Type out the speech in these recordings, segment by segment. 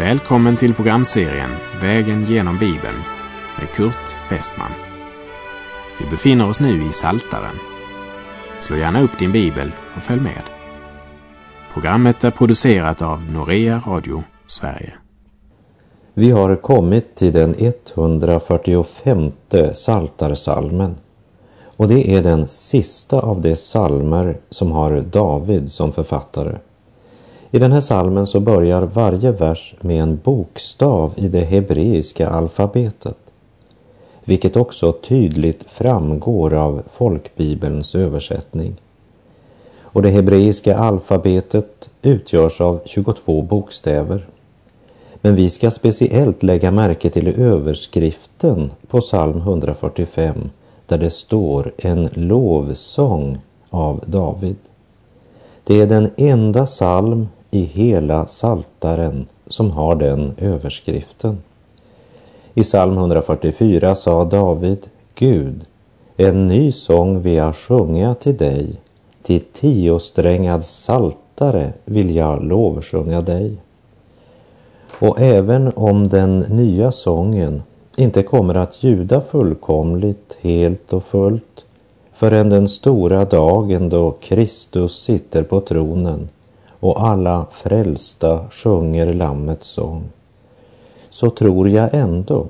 Välkommen till programserien Vägen genom Bibeln med Kurt Westman. Vi befinner oss nu i Saltaren. Slå gärna upp din bibel och följ med. Programmet är producerat av Norea Radio Sverige. Vi har kommit till den 145 Saltarsalmen och det är den sista av de salmer som har David som författare. I den här salmen så börjar varje vers med en bokstav i det hebreiska alfabetet, vilket också tydligt framgår av folkbibelns översättning. Och det hebreiska alfabetet utgörs av 22 bokstäver. Men vi ska speciellt lägga märke till överskriften på psalm 145 där det står en lovsång av David. Det är den enda psalm i hela saltaren som har den överskriften. I psalm 144 sa David, Gud, en ny sång vill jag sjunga till dig, till tiosträngad saltare vill jag lovsjunga dig. Och även om den nya sången inte kommer att ljuda fullkomligt, helt och fullt förrän den stora dagen då Kristus sitter på tronen och alla frälsta sjunger Lammets sång, så tror jag ändå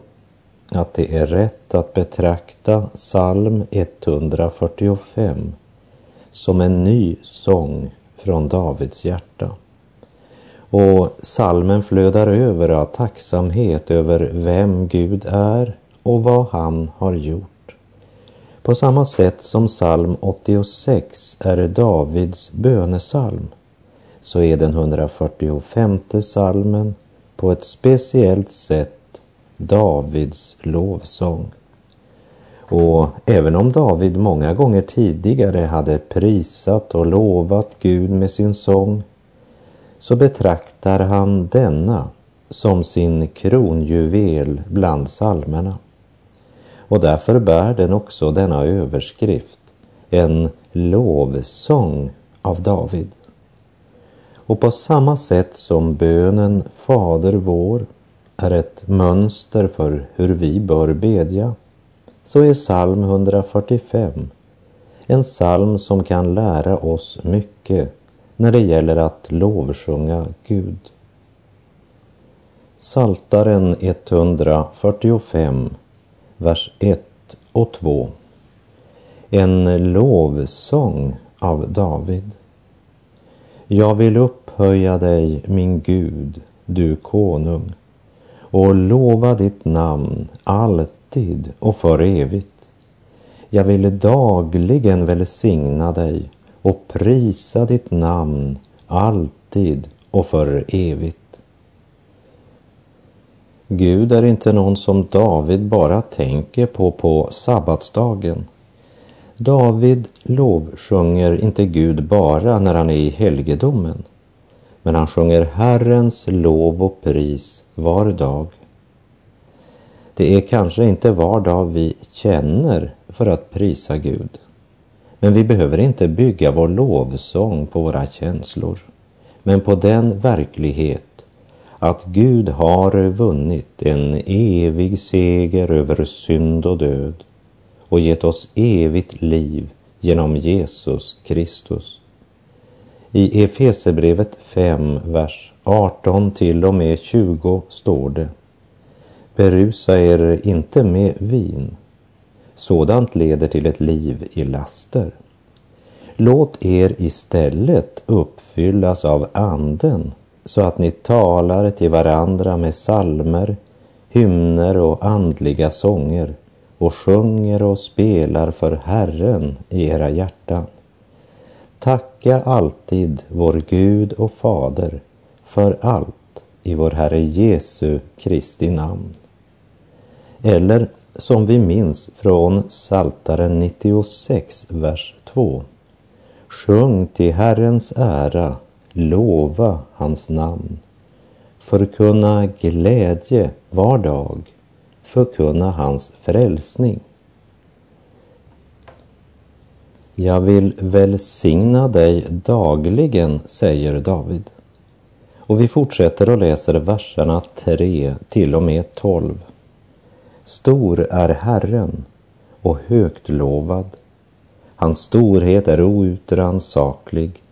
att det är rätt att betrakta psalm 145 som en ny sång från Davids hjärta. Och salmen flödar över av tacksamhet över vem Gud är och vad han har gjort. På samma sätt som psalm 86 är Davids bönesalm så är den 145 salmen på ett speciellt sätt Davids lovsång. Och även om David många gånger tidigare hade prisat och lovat Gud med sin sång så betraktar han denna som sin kronjuvel bland salmerna. Och därför bär den också denna överskrift, en lovsång av David. Och på samma sätt som bönen Fader vår är ett mönster för hur vi bör bedja, så är psalm 145 en psalm som kan lära oss mycket när det gäller att lovsjunga Gud. Saltaren 145, vers 1 och 2. En lovsång av David. Jag vill upphöja dig, min Gud, du konung, och lova ditt namn alltid och för evigt. Jag vill dagligen välsigna dig och prisa ditt namn alltid och för evigt. Gud är inte någon som David bara tänker på på sabbatsdagen David lovsjunger inte Gud bara när han är i helgedomen, men han sjunger Herrens lov och pris var dag. Det är kanske inte var dag vi känner för att prisa Gud, men vi behöver inte bygga vår lovsång på våra känslor, men på den verklighet att Gud har vunnit en evig seger över synd och död och gett oss evigt liv genom Jesus Kristus. I Efesebrevet 5, vers 18 till och med 20 står det Berusa er inte med vin. Sådant leder till ett liv i laster. Låt er istället uppfyllas av Anden så att ni talar till varandra med salmer, hymner och andliga sånger och sjunger och spelar för Herren i era hjärtan. Tacka alltid vår Gud och Fader för allt i vår Herre Jesu Kristi namn. Eller som vi minns från Saltaren 96, vers 2. Sjung till Herrens ära, lova hans namn. Förkunna glädje var dag förkunna hans frälsning. Jag vill välsigna dig dagligen, säger David. Och vi fortsätter och läser verserna 3 till och med 12. Stor är Herren och högt lovad. Hans storhet är outrannsaklig.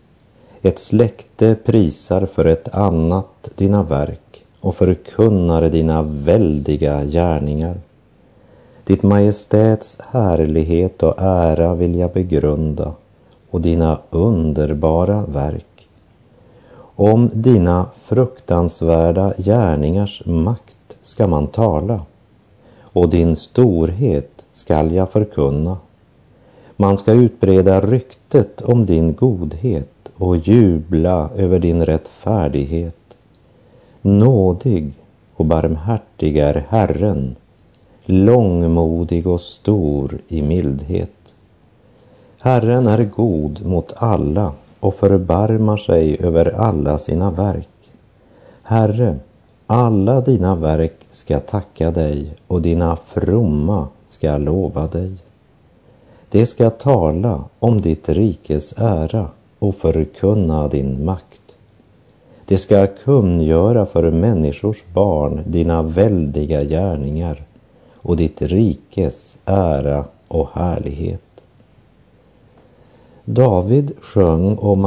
Ett släkte prisar för ett annat dina verk och förkunnar dina väldiga gärningar. Ditt majestäts härlighet och ära vill jag begrunda och dina underbara verk. Om dina fruktansvärda gärningars makt ska man tala och din storhet skall jag förkunna. Man ska utbreda ryktet om din godhet och jubla över din rättfärdighet. Nådig och barmhärtig är Herren, långmodig och stor i mildhet. Herren är god mot alla och förbarmar sig över alla sina verk. Herre, alla dina verk ska tacka dig och dina fromma ska lova dig. De ska tala om ditt rikes ära och förkunna din makt. De ska kungöra för människors barn dina väldiga gärningar och ditt rikes ära och härlighet. David sjöng om